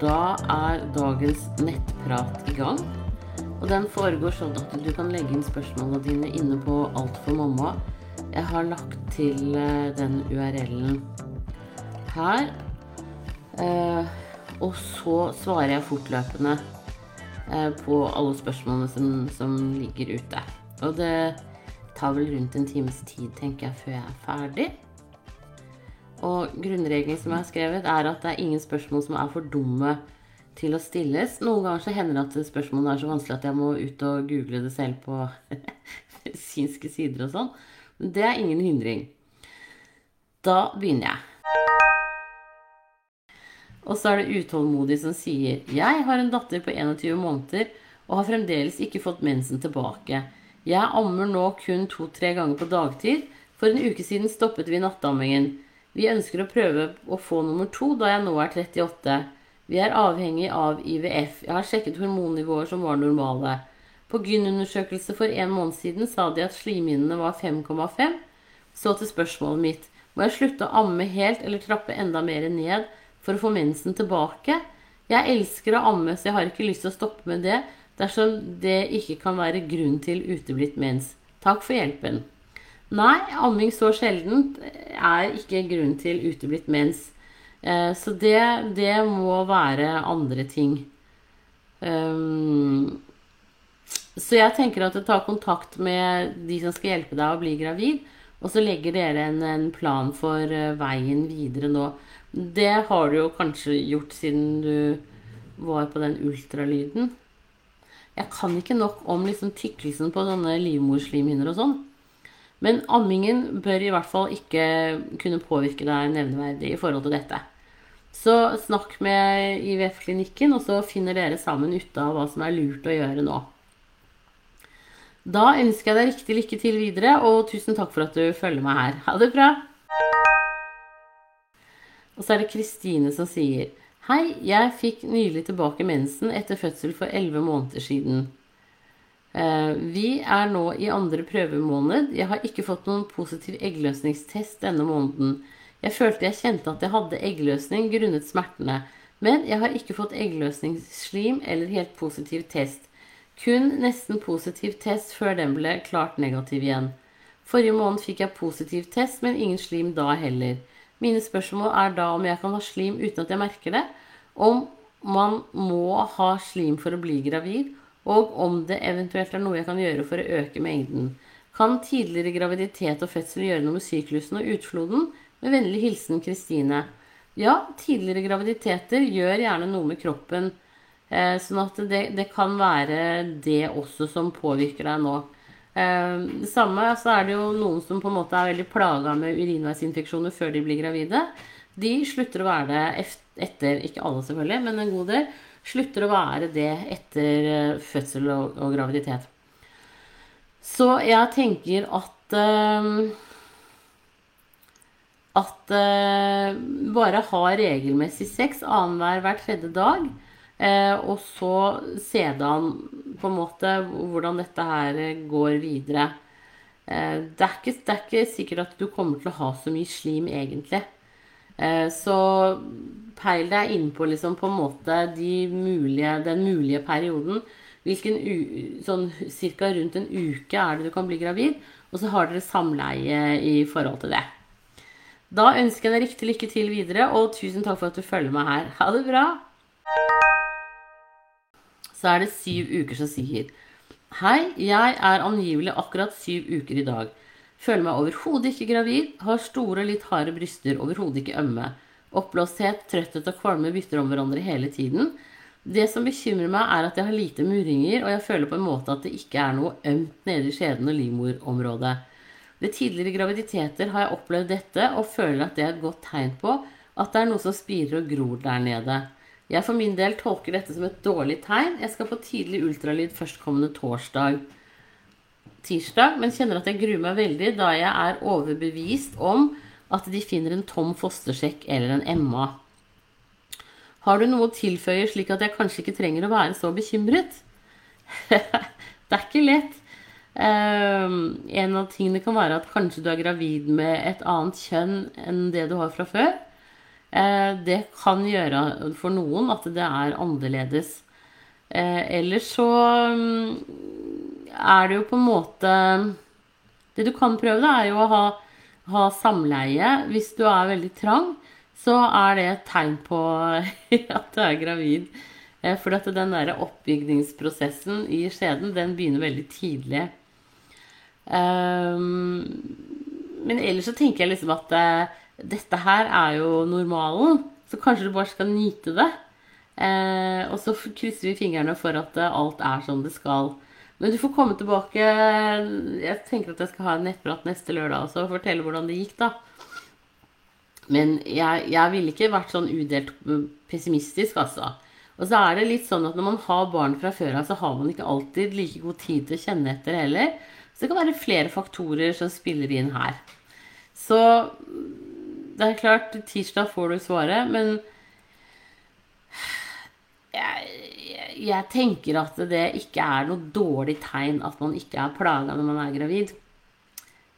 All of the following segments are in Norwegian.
Da er dagens nettprat i gang. Og den foregår sånn at du kan legge inn spørsmålene dine inne på Alt for mamma. Jeg har lagt til eh, den URL-en her. Eh, og så svarer jeg fortløpende eh, på alle spørsmålene som, som ligger ute. Og det tar vel rundt en times tid, tenker jeg, før jeg er ferdig. Og grunnregelen som jeg har skrevet, er at det er ingen spørsmål som er for dumme til å stilles. Noen ganger så hender det at spørsmålene er så vanskelig at jeg må ut og google det selv på medisinske sider og sånn. Men det er ingen hindring. Da begynner jeg. Og så er det utålmodig som sier Jeg har en datter på 21 måneder og har fremdeles ikke fått mensen tilbake. Jeg ammer nå kun to-tre ganger på dagtid. For en uke siden stoppet vi nattammingen. Vi ønsker å prøve å få nummer to da jeg nå er 38. Vi er avhengig av IVF. Jeg har sjekket hormonnivåer som var normale. På gynundersøkelse for en måned siden sa de at slimhinnene var 5,5. Så til spørsmålet mitt. Må jeg slutte å amme helt eller trappe enda mer ned for å få mensen tilbake? Jeg elsker å amme, så jeg har ikke lyst til å stoppe med det dersom det ikke kan være grunn til uteblitt mens. Takk for hjelpen. Nei, amming så sjeldent er ikke grunn til uteblitt mens. Eh, så det, det, må være andre ting. Um, så jeg tenker at du tar kontakt med de som skal hjelpe deg å bli gravid, og så legger dere en, en plan for uh, veien videre nå. Det har du jo kanskje gjort siden du var på den ultralyden. Jeg kan ikke nok om liksom tykkelsen på sånne livmorslimhinner og sånn. Men ammingen bør i hvert fall ikke kunne påvirke deg nevneverdig i forhold til dette. Så snakk med IVF-klinikken, og så finner dere sammen ut av hva som er lurt å gjøre nå. Da ønsker jeg deg riktig lykke til videre, og tusen takk for at du følger meg her. Ha det bra! Og så er det Kristine som sier Hei, jeg fikk nylig tilbake mensen etter fødsel for elleve måneder siden. Eh, vi er nå i andre prøvemåned. Jeg har ikke fått noen positiv eggløsningstest denne måneden. Jeg følte jeg kjente at jeg hadde eggløsning grunnet smertene, men jeg har ikke fått eggløsningsslim eller helt positiv test. Kun nesten positiv test før den ble klart negativ igjen. Forrige måned fikk jeg positiv test, men ingen slim da heller. Mine spørsmål er da om jeg kan ha slim uten at jeg merker det, om man må ha slim for å bli gravid, og om det eventuelt er noe jeg kan gjøre for å øke mengden. Kan tidligere graviditet og fødsel gjøre noe med syklusen og utfloden? Med vennlig hilsen Kristine. Ja, tidligere graviditeter gjør gjerne noe med kroppen. Eh, sånn at det, det, kan være det også som påvirker deg nå. Eh, det samme så er det jo noen som på en måte er veldig plaga med urinveisinfeksjoner før de blir gravide. De slutter å være det etter, ikke alle selvfølgelig, men en god del slutter å være det etter eh, fødsel og, og graviditet. Så jeg tenker at uh, At uh, bare ha regelmessig sex annenhver hver tredje dag. Uh, og så sedan på en måte hvordan dette her går videre. Det er, ikke, det er ikke sikkert at du kommer til å ha så mye slim, egentlig. Så peil deg innpå liksom på en måte de mulige, den mulige perioden. Hvilken sånn cirka rundt en uke er det du kan bli gravid, og så har dere samleie i forhold til det. Da ønsker jeg deg riktig lykke til videre, og tusen takk for at du følger meg her. Ha det bra! Så er det syv uker som sier Hei, jeg er angivelig akkurat syv uker i dag. Føler meg overhodet ikke gravid, har store, litt harde bryster, overhodet ikke ømme. Oppblåsthet, trøtthet og kvalme bytter om hverandre hele tiden. Det som bekymrer meg, er at jeg har lite murringer, og jeg føler på en måte at det ikke er noe ømt nede i skjeden og livmorområdet. Ved tidligere graviditeter har jeg opplevd dette, og føler at det er et godt tegn på at det er noe som spirer og gror der nede. Jeg for min del tolker dette som et dårlig tegn. Jeg skal få tidlig ultralyd førstkommende torsdag. Tirsdag, men kjenner at jeg gruer meg veldig da jeg er overbevist om at de finner en tom fostersjekk eller en Emma. Har du noe å tilføye, slik at jeg kanskje ikke trenger å være så bekymret? det er ikke lett. Um, en av tingene kan være at kanskje du er gravid med et annet kjønn enn det du har fra før. Eh, det kan gjøre for noen at det er annerledes. Eh, ellers så mm, er det jo på en måte Det du kan prøve, da, er jo å ha, ha samleie. Hvis du er veldig trang, så er det et tegn på at du er gravid. Eh, for at den der oppbygningsprosessen i skjeden, den begynner veldig tidlig. Um, men ellers så tenker jeg liksom at uh, dette her er jo normalen, så kanskje du bare skal nyte det. Eh, og så krysser vi fingrene for at uh, alt er som det skal. Men du får komme tilbake Jeg tenker at jeg skal ha en nettprat neste lørdag også og fortelle hvordan det gikk, da. Men jeg, jeg ville ikke vært sånn udelt pessimistisk, altså. Og så er det litt sånn at når man har barn fra før av, så har man ikke alltid like god tid til å kjenne etter heller. Så det kan være flere faktorer som spiller inn her. Så det er klart, tirsdag får du svaret, men jeg, jeg, tenker at det ikke er noe dårlig tegn at man ikke er plaga når man er gravid.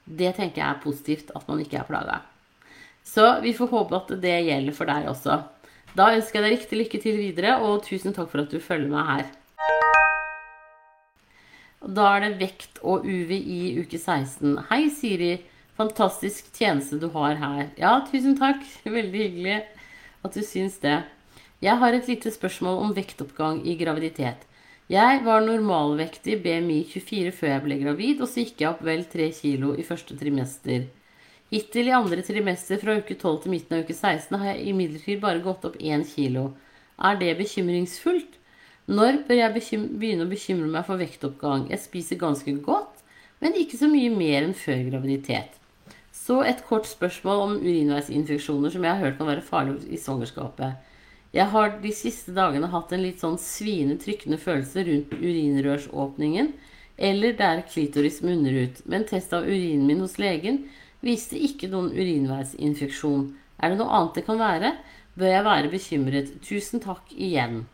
Det tenker jeg er positivt, at man ikke er plaga. Så vi får håpe at det gjelder for deg også. Da ønsker jeg deg riktig lykke til videre, og tusen takk for at du følger meg her. Da er det vekt og UVI uke 16. Hei, Siri. Fantastisk tjeneste du har her. Ja, tusen takk. Veldig hyggelig at du syns det. Jeg har et lite spørsmål om vektoppgang i graviditet. Jeg var normalvektig BMI 24 før jeg ble gravid, og så gikk jeg opp vel 3 kilo i første trimester. Hittil i andre trimester fra uke 12 til midten av uke 16 har jeg imidlertid bare gått opp 1 kilo. Er det bekymringsfullt? Når bør jeg begynne å bekymre meg for vektoppgang? Jeg spiser ganske godt, men ikke så mye mer enn før graviditet. Så et kort spørsmål om urinveisinfeksjoner som jeg har hørt kan være farlig i svangerskapet. Jeg har de siste dagene hatt en litt sånn sviende, trykkende følelse rundt urinrørsåpningen eller der klitoris munner ut, men test av urinen min hos legen viste ikke noen urinveisinfeksjon. Er det noe annet det kan være? Bør jeg være bekymret? Tusen takk igjen.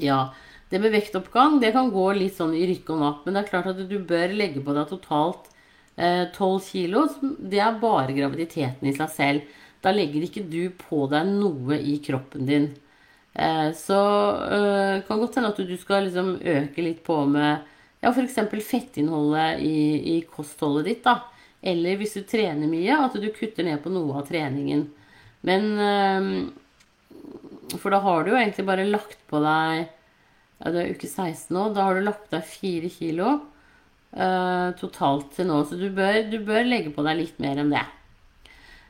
Ja, det med vektoppgang det kan gå litt sånn i rykk og napp, men det er klart at du bør legge på deg totalt eh, 12 kilo. Det er bare graviditeten i seg selv. Da legger ikke du på deg noe i kroppen din. Eh, så det kan godt hende at du skal liksom øke litt på med ja, f.eks. fettinnholdet i, i kostholdet ditt. da. Eller hvis du trener mye, at du kutter ned på noe av treningen. Men ehm, For da har du jo egentlig bare lagt på deg ja, Det er uke 16 nå. Da har du lagt deg 4 kilo totalt til nå. Så du bør, du bør, legge på deg litt mer enn det.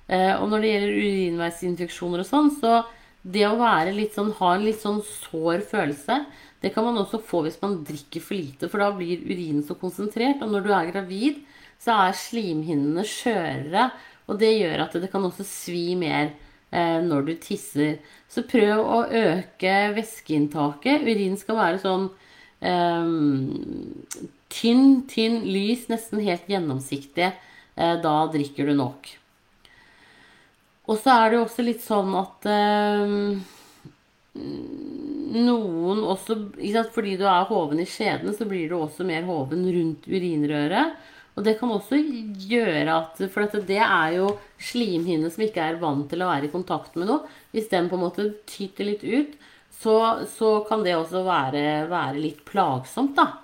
Uh, og når det gjelder urinveisinfeksjoner og sånn, så det å sånn, ha en litt sånn sår følelse, det kan man også få hvis man drikker for lite, for da blir urinen så konsentrert. Og når du er gravid, så er slimhinnene skjørere. Og det gjør at det kan også svi mer eh, når du tisser. Så prøv å øke væskeinntaket. Urin skal være sånn eh, tynn, tynn, lys, nesten helt gjennomsiktig. Eh, da drikker du nok. Og så er det jo også litt sånn at eh, noen også Fordi du er hoven i skjeden, så blir du også mer hoven rundt urinrøret. Og det kan også gjøre at For det er jo slimhinne som ikke er vant til å være i kontakt med noe. Hvis den på en måte tyter litt ut, så, så kan det også være, være litt plagsomt, da.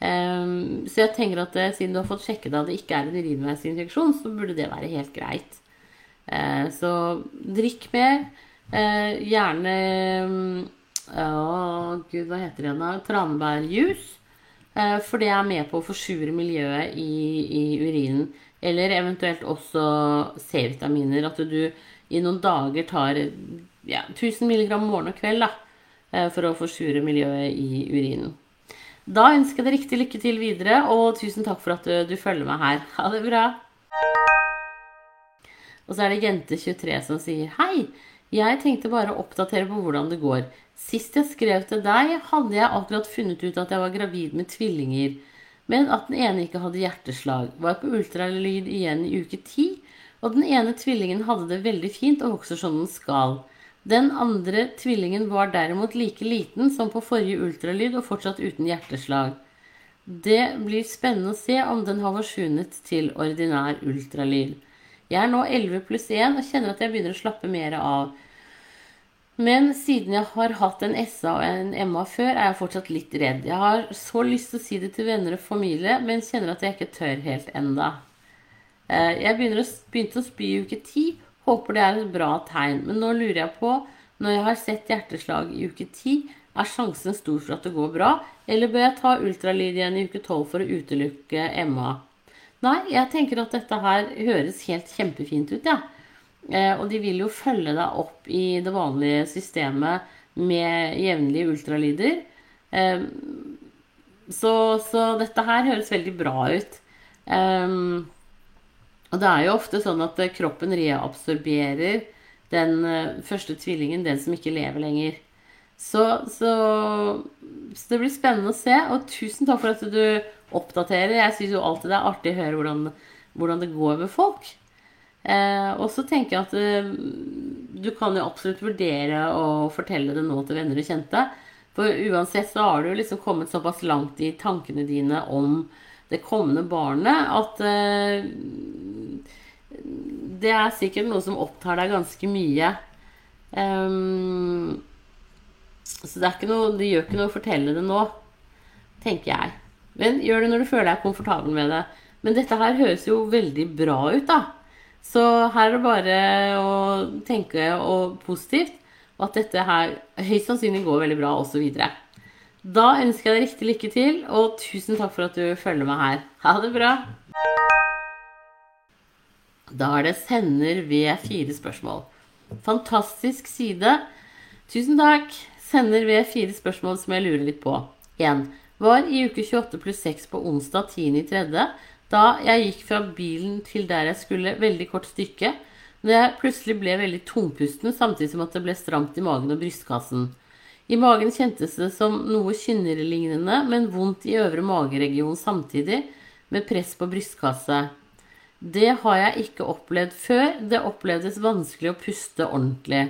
Um, så jeg tenker at eh, siden du har fått sjekket at det ikke er en urinveisinfeksjon, så burde det være helt greit. Uh, så drikk mer. Uh, gjerne Å, um, gud, hva heter det igjen? Tranbærjuice. Eh, for det er med på å forsure miljøet i, i urinen. Eller eventuelt også C-vitaminer. At du i noen dager tar ja, 1000 mg morgen og kveld da, eh, for å forsure miljøet i urinen. Da ønsker jeg deg riktig lykke til videre, og tusen takk for at du, du følger meg her. Ha det bra. Og så er det Jente23 som sier Hei, jeg tenkte bare å oppdatere på hvordan det går. Sist jeg skrev til deg, hadde jeg akkurat funnet ut at jeg var gravid med tvillinger, men at den ene ikke hadde hjerteslag. Var på ultralyd igjen i uke ti, og den ene tvillingen hadde det veldig fint og vokser som den skal. Den andre tvillingen var derimot like liten som på forrige ultralyd og fortsatt uten hjerteslag. Det blir spennende å se om den har forsvunnet til ordinær ultralyd. Jeg er nå 11 pluss 1 og kjenner at jeg begynner å slappe mer av. Men siden jeg har hatt en SA og en MA før, er jeg fortsatt litt redd. Jeg har så lyst til å si det til venner og familie, men kjenner at jeg ikke tør helt enda. Eh, jeg begynte å spy i uke 10. Håper det er et bra tegn. Men nå lurer jeg på, når jeg har sett hjerteslag i uke 10, er sjansen stor for at det går bra, eller bør jeg ta ultralyd igjen i uke 12 for å utelukke MA? Nei, jeg tenker at dette her høres helt kjempefint ut, ja. Eh, og de vil jo følge deg opp i det vanlige systemet med jevnlige ultralyder. Eh, så, så, dette her høres veldig bra ut. Eh, og det er jo ofte sånn at kroppen reabsorberer den første tvillingen, den som ikke lever lenger. Så, så, så, det blir spennende å se. Og tusen takk for at du oppdaterer. Jeg syns jo alltid det er artig å høre hvordan, hvordan det går med folk. Eh, og så tenker jeg at eh, du kan jo absolutt vurdere å fortelle det nå til venner og kjente. For uansett så har du liksom kommet såpass langt i tankene dine om det kommende barnet at eh, det er sikkert noe som opptar deg ganske mye. Um, så det, noe, det, gjør ikke noe å fortelle det nå, tenker jeg. Men gjør det når du føler deg komfortabel med det. Men dette her høres jo veldig bra ut, da. Så her er det bare å tenke og positivt, og at dette her høyst sannsynlig går veldig bra, osv. Da ønsker jeg deg riktig lykke til, og tusen takk for at du følger meg her. Ha det bra! Da er det sender ved fire spørsmål. Fantastisk side. Tusen takk. Sender ved fire spørsmål som jeg lurer litt på. 1. Var i uke 28 pluss 6 på onsdag 10.3. Da jeg gikk fra bilen til der jeg skulle, veldig kort stykke, når jeg plutselig ble veldig tungpusten samtidig som at det ble stramt i magen og brystkassen. I magen kjentes det som noe kynnere men vondt i øvre mageregion samtidig, med press på brystkasse. Det har jeg ikke opplevd før. Det opplevdes vanskelig å puste ordentlig.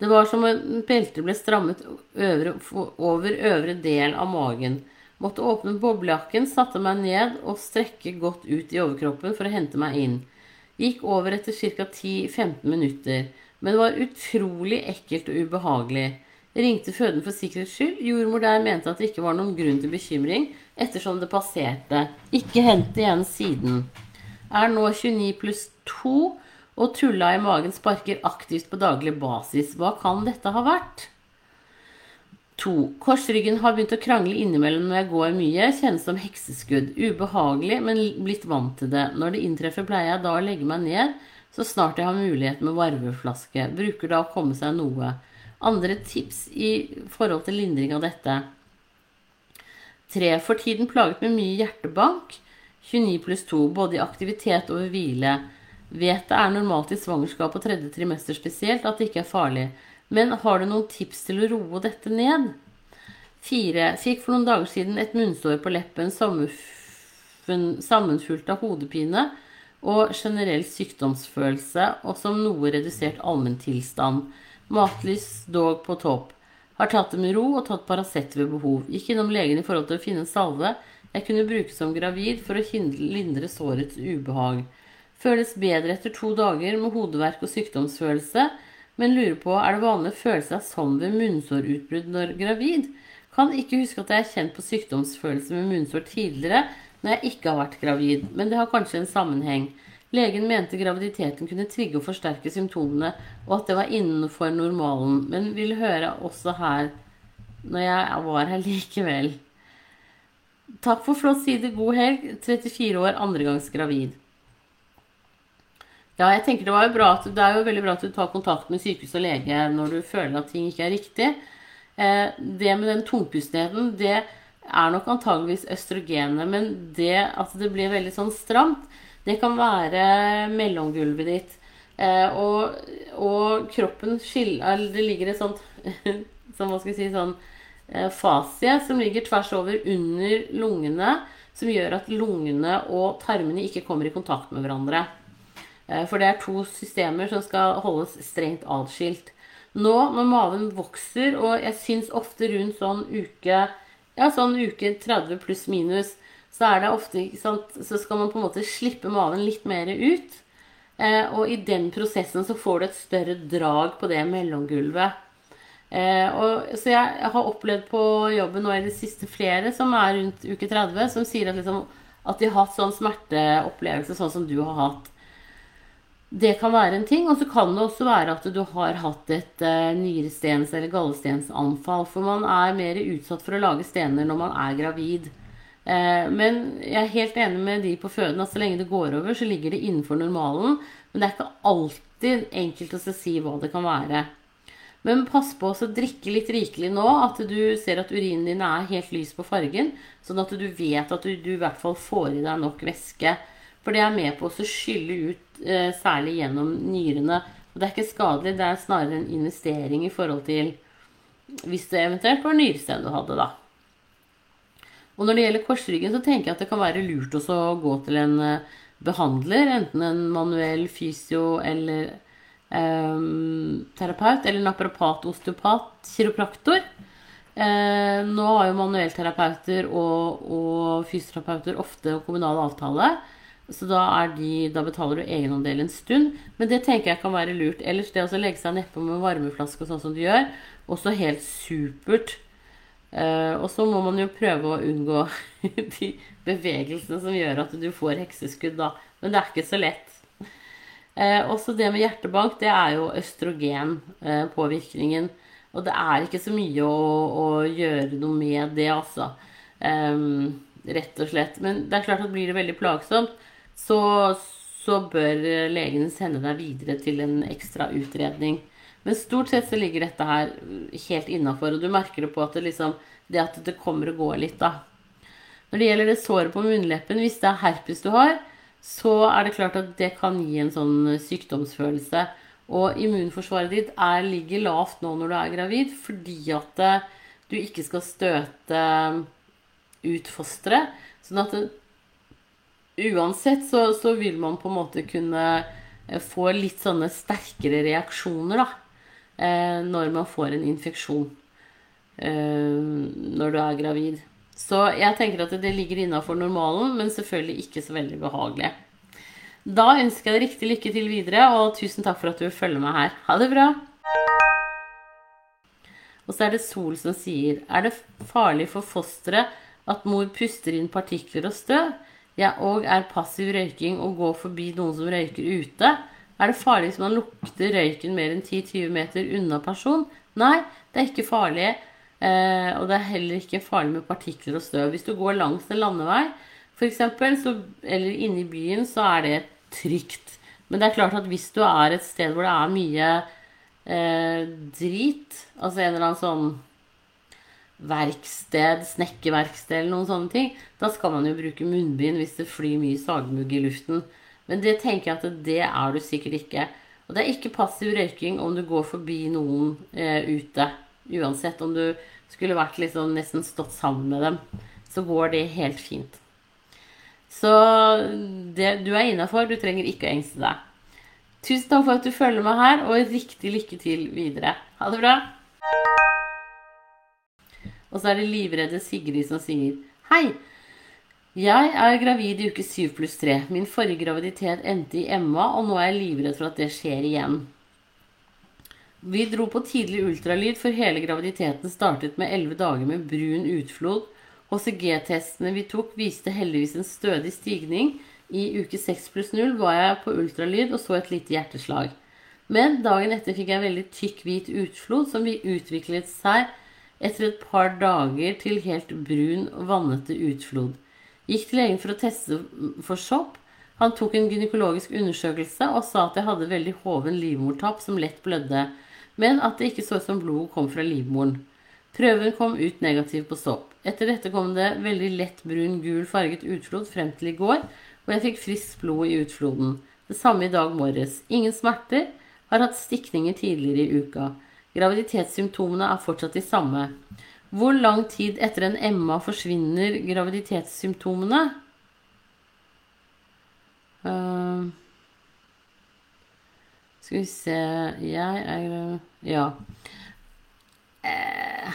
Det var som om beltet ble strammet øvre, over øvre del av magen. Måtte åpne boblejakken, satte meg ned og strekke godt ut i overkroppen for å hente meg inn. Gikk over etter ca. 10-15 minutter, men det var utrolig ekkelt og ubehagelig. Ringte føden for sikkerhets skyld. Jordmor der mente at det ikke var noen grunn til bekymring ettersom det passerte. Ikke hent igjen siden. Er nå 29 pluss 2 og tulla i magen sparker aktivt på daglig basis. Hva kan dette ha vært? To. Korsryggen har begynt å krangle innimellom når jeg går mye. Kjennes som hekseskudd. Ubehagelig, men blitt vant til det. Når det inntreffer, pleier jeg da å legge meg ned så snart jeg har mulighet med varmeflaske. Bruker da å komme seg noe. Andre tips i forhold til lindring av dette. Tre. For tiden plaget med mye hjertebank. 29 pluss 2. Både i aktivitet og ved hvile. Vet det er normalt i svangerskap og tredje trimester spesielt at det ikke er farlig. Men har du noen tips til å roe dette ned? Fire. Fikk for noen dager siden et munnsår på leppen sammenfulgt av hodepine og generell sykdomsfølelse, og som noe redusert allmenntilstand. Matlys dog på topp. Har tatt det med ro og tatt Paracet ved behov. Gikk innom legen i forhold til å finne salve jeg kunne bruke som gravid for å lindre sårets ubehag. Føles bedre etter to dager med hodeverk og sykdomsfølelse men lurer på er det vanlig å føle seg sånn ved munnsårutbrudd når gravid. Kan ikke huske at jeg er kjent på sykdomsfølelse med munnsår tidligere når jeg ikke har vært gravid, men det har kanskje en sammenheng. Legen mente graviditeten kunne trigge og forsterke symptomene, og at det var innenfor normalen, men ville høre også her når jeg var her likevel. Takk for flott side. God helg. 34 år, andregangs gravid. Ja, jeg tenker det, var jo bra at, det er jo veldig bra at du tar kontakt med sykehus og lege når du føler at ting ikke er riktig. Eh, det med den tungpustenheten, det er nok antageligvis østrogenet. Men det at det blir veldig sånn stramt, det kan være mellomgulvet ditt. Eh, og, og, kroppen skiller Det ligger et sånt som hva skal si, sånn eh, fasie som ligger tvers over under lungene, som gjør at lungene og tarmene ikke kommer i kontakt med hverandre. Eh, for det er to systemer som skal holdes strengt atskilt. Nå når maven vokser, og jeg syns ofte rundt sånn uke ja, sånn uke 30 pluss minus, så ofte sant, Så skal man på en måte slippe maven litt mer ut. Eh, og i den prosessen så får du et større drag på det mellomgulvet. Eh, og, så jeg har opplevd på jobben nå i det siste flere som er rundt uke 30, som sier at, liksom, at de har hatt sånn smerteopplevelse sånn som du har hatt. Det kan være en ting. Og så kan det også være at du har hatt et uh, nyrestens- eller gallestensanfall. For man er mer utsatt for å lage stener når man er gravid. Uh, men jeg er helt enig med de på føden at så lenge det går over, så ligger det innenfor normalen. Men det er ikke alltid enkelt å si hva det kan være. Men pass på å drikke litt rikelig nå, at du ser at urinen din er helt lys på fargen. Sånn at du vet at du, du i hvert fall får i deg nok væske. For det er med på å skylle ut, eh, særlig gjennom nyrene. Og det er ikke skadelig, det er snarere en investering i forhold til hvis det eventuelt var nyresten du hadde, da. Og når det gjelder korsryggen, så tenker jeg at det kan være lurt også å gå til en eh, behandler, enten en manuell fysio eller um, terapeut, eller naprapat, osteopat, kiropraktor. Eh, nå har jo manuellterapeuter og, og fysioterapeuter ofte kommunal avtale. Så da, de, da, betaler du egenandel en stund. Men det tenker jeg kan være lurt. Ellers det å legge seg nedpå med varmeflaske og sånn som du gjør, også helt supert. Uh, og så må man jo prøve å unngå de bevegelsene som gjør at du får hekseskudd, da. Men det er ikke så lett. Uh, også det med hjertebank, det er jo østrogenpåvirkningen. Uh, og det er ikke så mye å, å gjøre noe med det, altså. Um, rett og slett. Men det er klart at blir det veldig plagsomt, så, så bør legen sende deg videre til en ekstra utredning. Men stort sett så ligger dette her helt innafor, og du merker det på at det liksom Det at det kommer og går litt, da. Når det gjelder det såret på munnleppen, hvis det er herpes du har, så er det klart at det kan gi en sånn sykdomsfølelse. Og immunforsvaret ditt er, ligger lavt nå når du er gravid, fordi at eh, du ikke skal støte ut fosteret. Sånn at det, uansett så, så, vil man på en måte kunne eh, få litt sånne sterkere reaksjoner, da eh, når man får en infeksjon eh, når du er gravid. Så jeg tenker at det ligger innafor normalen, men selvfølgelig ikke så veldig behagelig. Da ønsker jeg deg riktig lykke til videre, og tusen takk for at du følger meg her. Ha det bra! Og så er det Sol som sier Er det farlig for fosteret at mor puster inn partikler og støv? Jeg òg er passiv røyking og går forbi noen som røyker ute. Er det farlig hvis man lukter røyken mer enn 10-20 meter unna person? Nei, det er ikke farlig. Eh, og det er heller ikke farlig med partikler og støv. Hvis du går langs en landevei, f.eks., eller inne i byen, så er det trygt. Men det er klart at hvis du er et sted hvor det er mye eh, drit, altså en eller annen sånn verksted, snekkerverksted eller noen sånne ting, da skal man jo bruke munnbind hvis det flyr mye sagmugg i luften. Men det tenker jeg at det er du sikkert ikke. Og det er ikke passiv røyking om du går forbi noen eh, ute. Uansett om du skulle vært liksom nesten stått sammen med dem, så går det helt fint. Så det, du er innafor. Du trenger ikke å engste deg. Tusen takk for at du følger med her, og riktig lykke til videre. Ha det bra. Og så er det livredde Sigrid som sier Hei, jeg er gravid i uke 7 pluss 3. Min forrige graviditet endte i MA, og nå er jeg livredd for at det skjer igjen. Vi dro på tidlig ultralyd, for hele graviditeten startet med 11 dager med brun utflod. HCG-testene vi tok, viste heldigvis en stødig stigning. I uke 6 pluss 0 var jeg på ultralyd og så et lite hjerteslag. Men dagen etter fikk jeg veldig tykk, hvit utflod som utviklet seg etter et par dager til helt brun, vannete utflod. Gikk til legen for å teste for sopp. Han tok en gynekologisk undersøkelse og sa at jeg hadde veldig hoven livmortapp som lett blødde, men at det ikke så ut som blodet kom fra livmoren. Prøven kom ut negativ på sopp. Etter dette kom det veldig lett brun-gul farget utflod frem til i går, og jeg fikk friskt blod i utfloden. Det samme i dag morges. Ingen smerter. Har hatt stikninger tidligere i uka. Graviditetssymptomene er fortsatt de samme. Hvor lang tid etter en MA forsvinner graviditetssymptomene? Uh, skal vi se Jeg er Ja. Uh,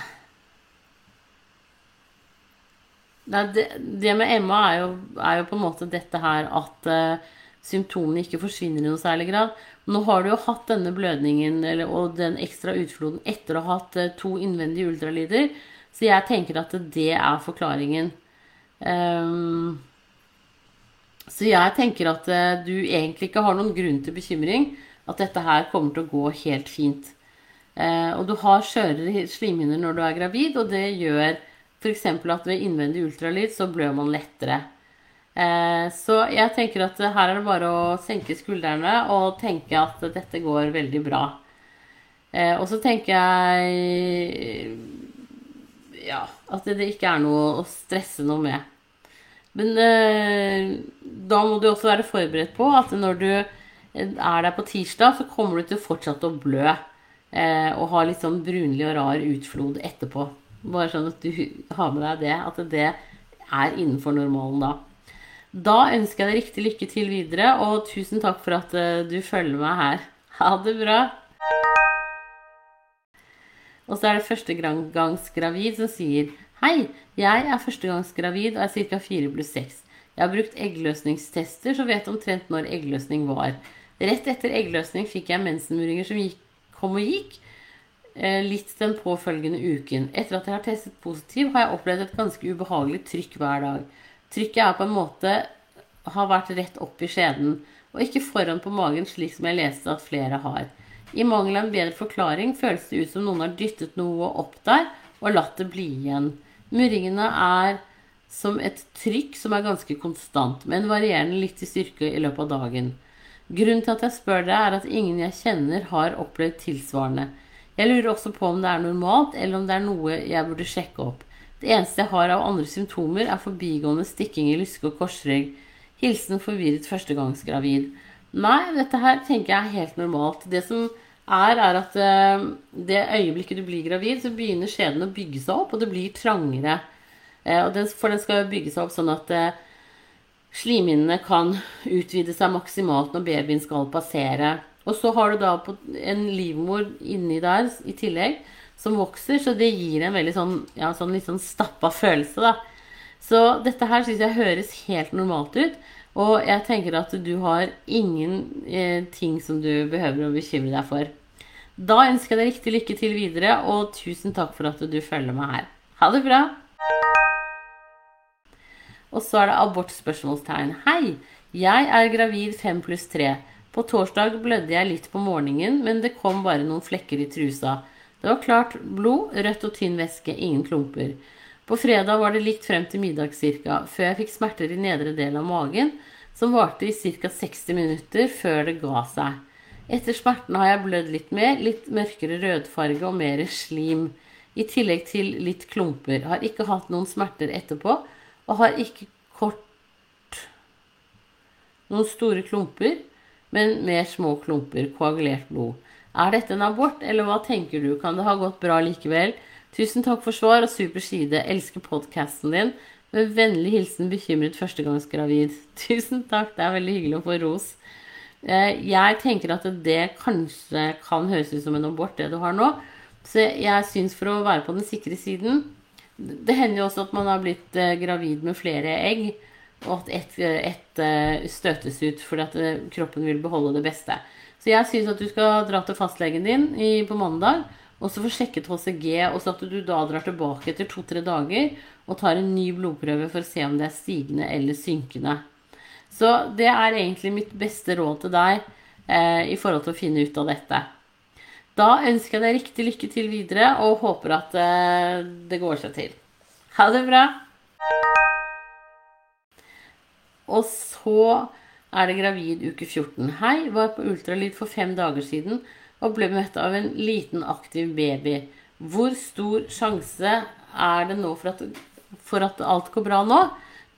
det, det, med MA er jo, er jo, på en måte dette her at uh, symptomene ikke forsvinner i noe særlig grad. Nå har du jo hatt denne blødningen eller, og den ekstra utfloden etter å ha hatt eh, to innvendige ultralyder, så jeg tenker at det er forklaringen. Um, så jeg tenker at eh, du egentlig ikke har noen grunn til bekymring. At dette her kommer til å gå helt fint. Uh, og du har skjørere slimhinner når du er gravid, og det gjør f.eks. at ved innvendig ultralyd så blør man lettere. Eh, så jeg tenker at her er det bare å senke skuldrene og tenke at dette går veldig bra. Eh, og så tenker jeg ja, at det ikke er noe å stresse noe med. Men eh, da må du også være forberedt på at når du er der på tirsdag, så kommer du til fortsatt å blø. og ha litt sånn brunlig og rar utflod etterpå. Bare sånn at du har med deg det. At det er innenfor normalen da. Da ønsker jeg deg riktig lykke til videre, og tusen takk for at eh, du følger meg her. Ha det bra. Og så er det førstegangsgravid som sier Hei, jeg er førstegangsgravid og er ca. 4 pluss 6. Jeg har brukt eggløsningstester, så vet omtrent når eggløsning var. Rett etter eggløsning fikk jeg mensenmuringer som gikk, kom og gikk, eh, litt den påfølgende uken. Etter at jeg har testet positiv, har jeg opplevd et ganske ubehagelig trykk hver dag. Trykket er på en måte har vært rett opp i skjeden, og ikke foran på magen, slik som jeg leste at flere har. I mangel av en bedre forklaring føles det ut som noen har dyttet noe opp der og latt det bli igjen. Murringene er som et trykk som er ganske konstant, men varierende litt i styrke i løpet av dagen. Grunnen til at jeg spør deg, er at ingen jeg kjenner har opplevd tilsvarende. Jeg lurer også på om det er normalt, eller om det er noe jeg burde sjekke opp. Det eneste jeg har av andre symptomer, er forbigående stikking i lyske og korsrygg. Hilsen forvirret førstegangsgravid. Nei, dette her tenker jeg er helt normalt. Det som er, er at uh, det øyeblikket du blir gravid, så begynner skjeden å bygge seg opp, og det blir trangere. Uh, for den skal bygge seg opp sånn at uh, slimhinnene kan utvide seg maksimalt når babyen skal passere. Og så har du da en livmor inni der i tillegg som vokser, så det gir en veldig sånn, ja, sånn litt sånn stappa følelse, da. Så dette her syns jeg høres helt normalt ut. Og jeg tenker at du har ingen eh, som du behøver å bekymre deg for. Da ønsker jeg deg riktig lykke til videre, og tusen takk for at du følger meg her. Ha det bra! Og så er det abortspørsmålstegn. Hei! Jeg er gravid 5 pluss 3. På torsdag blødde jeg litt på morgenen, men det kom bare noen flekker i trusa. Det var klart blod, rødt og tynn væske, ingen klumper. På fredag var det likt frem til middag cirka, før jeg fikk smerter i nedre del av magen, som varte i ca. 60 minutter før det ga seg. Etter smertene har jeg blødd litt mer, litt mørkere rødfarge og mer slim. I tillegg til litt klumper. Har ikke hatt noen smerter etterpå, og har ikke kort noen store klumper, men mer små klumper, koagulert blod. Er dette en abort, eller hva tenker du? Kan det ha gått bra likevel? Tusen takk for svar og super side. Elsker podkasten din. Med vennlig hilsen bekymret førstegangsgravid. Tusen takk, det er veldig hyggelig å få ros. Eh, jeg tenker at det kanskje kan høres ut som en abort, det du har nå. Så jeg syns for å være på den sikre siden Det hender jo også at man har blitt eh, gravid med flere egg, og at ett et eh, støtes ut fordi at kroppen vil beholde det beste. Så jeg syns at du skal dra til fastlegen din i, på mandag og så få sjekket HCG, og så at du da drar tilbake etter to-tre dager og tar en ny blodprøve for å se om det er stigende eller synkende. Så det er egentlig mitt beste råd til deg eh, i forhold til å finne ut av dette. Da ønsker jeg deg riktig lykke til videre og håper at eh, det går seg til. Ha det bra! Og så er det gravid uke 14. Hei, var på ultralyd for fem dager siden og ble møtt av en liten, aktiv baby. Hvor stor sjanse er det nå for at, for at alt går bra nå?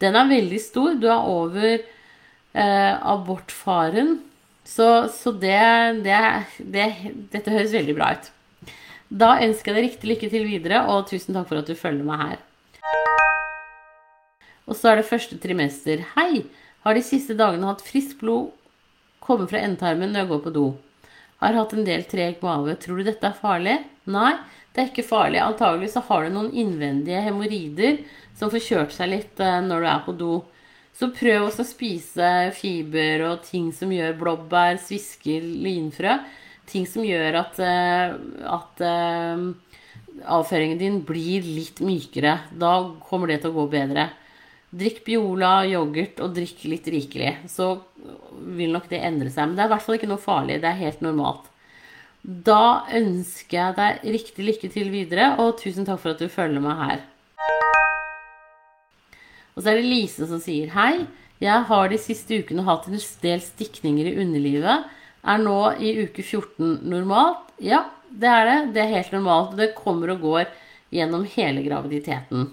Den er veldig stor. Du er over eh, abortfaren. Så, så det, det, det, Dette høres veldig bra ut. Da ønsker jeg deg riktig lykke til videre, og tusen takk for at du følger meg her. Og så er det første trimester. Hei! Har de siste dagene hatt friskt blod komme fra endetarmen når jeg går på do. Har hatt en del treg mage. Tror du dette er farlig? Nei, det er ikke farlig. Antagelig så har du noen innvendige hemoroider som får kjørt seg litt eh, når du er på do. Så prøv også å spise fiber og ting som gjør blåbær, svisker, linfrø. Ting som gjør at, eh, at uh, avføringen din blir litt mykere. Da kommer det til å gå bedre. Drikk Biola, yoghurt og drikk litt rikelig. Så vil nok det endre seg. Men det er i hvert fall ikke noe farlig. Det er helt normalt. Da ønsker jeg deg riktig lykke til videre, og tusen takk for at du følger meg her. Og så er det Lise som sier hei. Jeg har de siste ukene hatt en del stikninger i underlivet. Er nå i uke 14 normalt? Ja, det er det. Det er helt normalt. Det kommer og går gjennom hele graviditeten.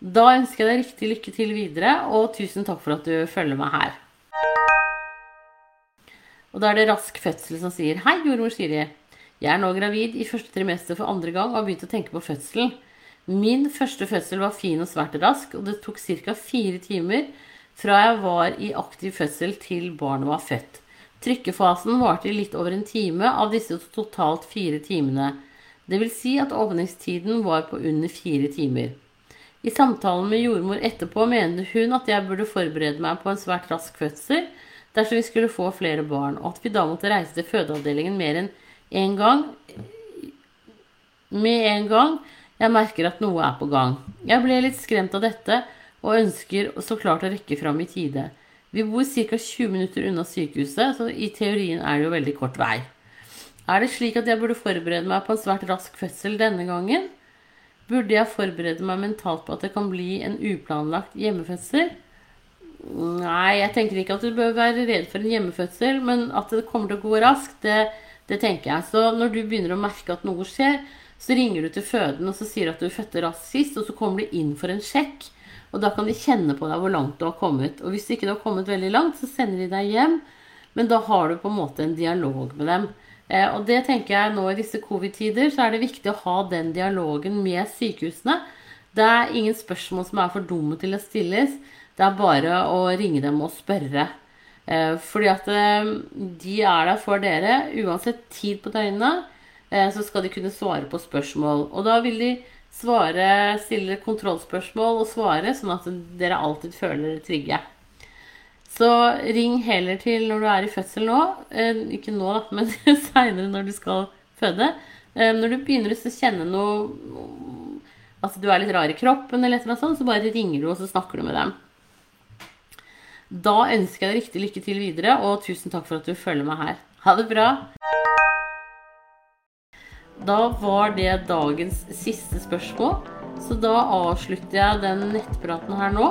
Da ønsker jeg deg riktig lykke til videre, og tusen takk for at du følger meg her. Og da er det Rask fødsel som sier Hei, jordmor Siri. Jeg er nå gravid i første trimester for andre gang og har begynt å tenke på fødselen. Min første fødsel var fin og svært rask, og det tok ca. fire timer fra jeg var i aktiv fødsel til barnet var født. Trykkefasen varte i litt over en time av disse totalt fire timene. Det vil si at åpningstiden var på under fire timer. I samtalen med jordmor etterpå mener hun at jeg burde forberede meg på en svært rask fødsel, dersom vi skulle få flere barn, og at vi da måtte reise til fødeavdelingen mer enn én en gang med en gang jeg merker at noe er på gang. Jeg ble litt skremt av dette og ønsker så klart å rekke fram i tide. Vi bor ca. 20 minutter unna sykehuset, så i teorien er det jo veldig kort vei. Er det slik at jeg burde forberede meg på en svært rask fødsel denne gangen? Burde jeg forberede meg mentalt på at det kan bli en uplanlagt hjemmefødsel? Nei, jeg tenker ikke at du bør være redd for en hjemmefødsel, men at det kommer til å gå raskt, det, det, tenker jeg. Så når du begynner å merke at noe skjer, så ringer du til føden og så sier at du fødte raskt sist, og så kommer du inn for en sjekk. Og da kan de kjenne på deg hvor langt du har kommet. Og hvis ikke du har kommet veldig langt, så sender de deg hjem. Men da har du på en måte en dialog med dem. Eh, og det tenker jeg nå i disse covid-tider, så er det viktig å ha den dialogen med sykehusene. Det er ingen spørsmål som er for dumme til å stilles. Det er bare å ringe dem og spørre. Eh, fordi at eh, de er der for dere. Uansett tid på døgnet så skal de kunne svare på spørsmål. Og da vil de svare, stille kontrollspørsmål og svare, sånn at dere alltid føler dere trygge. Så ring heller til når du er i fødsel nå. Ikke nå, da, men seinere når du skal føde. Når du begynner å kjenne noe Altså du er litt rar i kroppen, eller et sånt, så bare ringer du og så snakker du med dem. Da ønsker jeg deg riktig lykke til videre, og tusen takk for at du følger meg her. Ha det bra! Da var det dagens siste spørsmål, så da avslutter jeg den nettpraten her nå.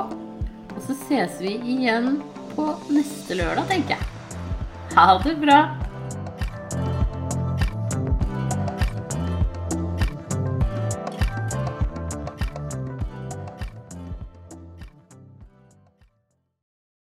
Og så ses vi igjen på neste lørdag, tenker jeg. Ha det bra!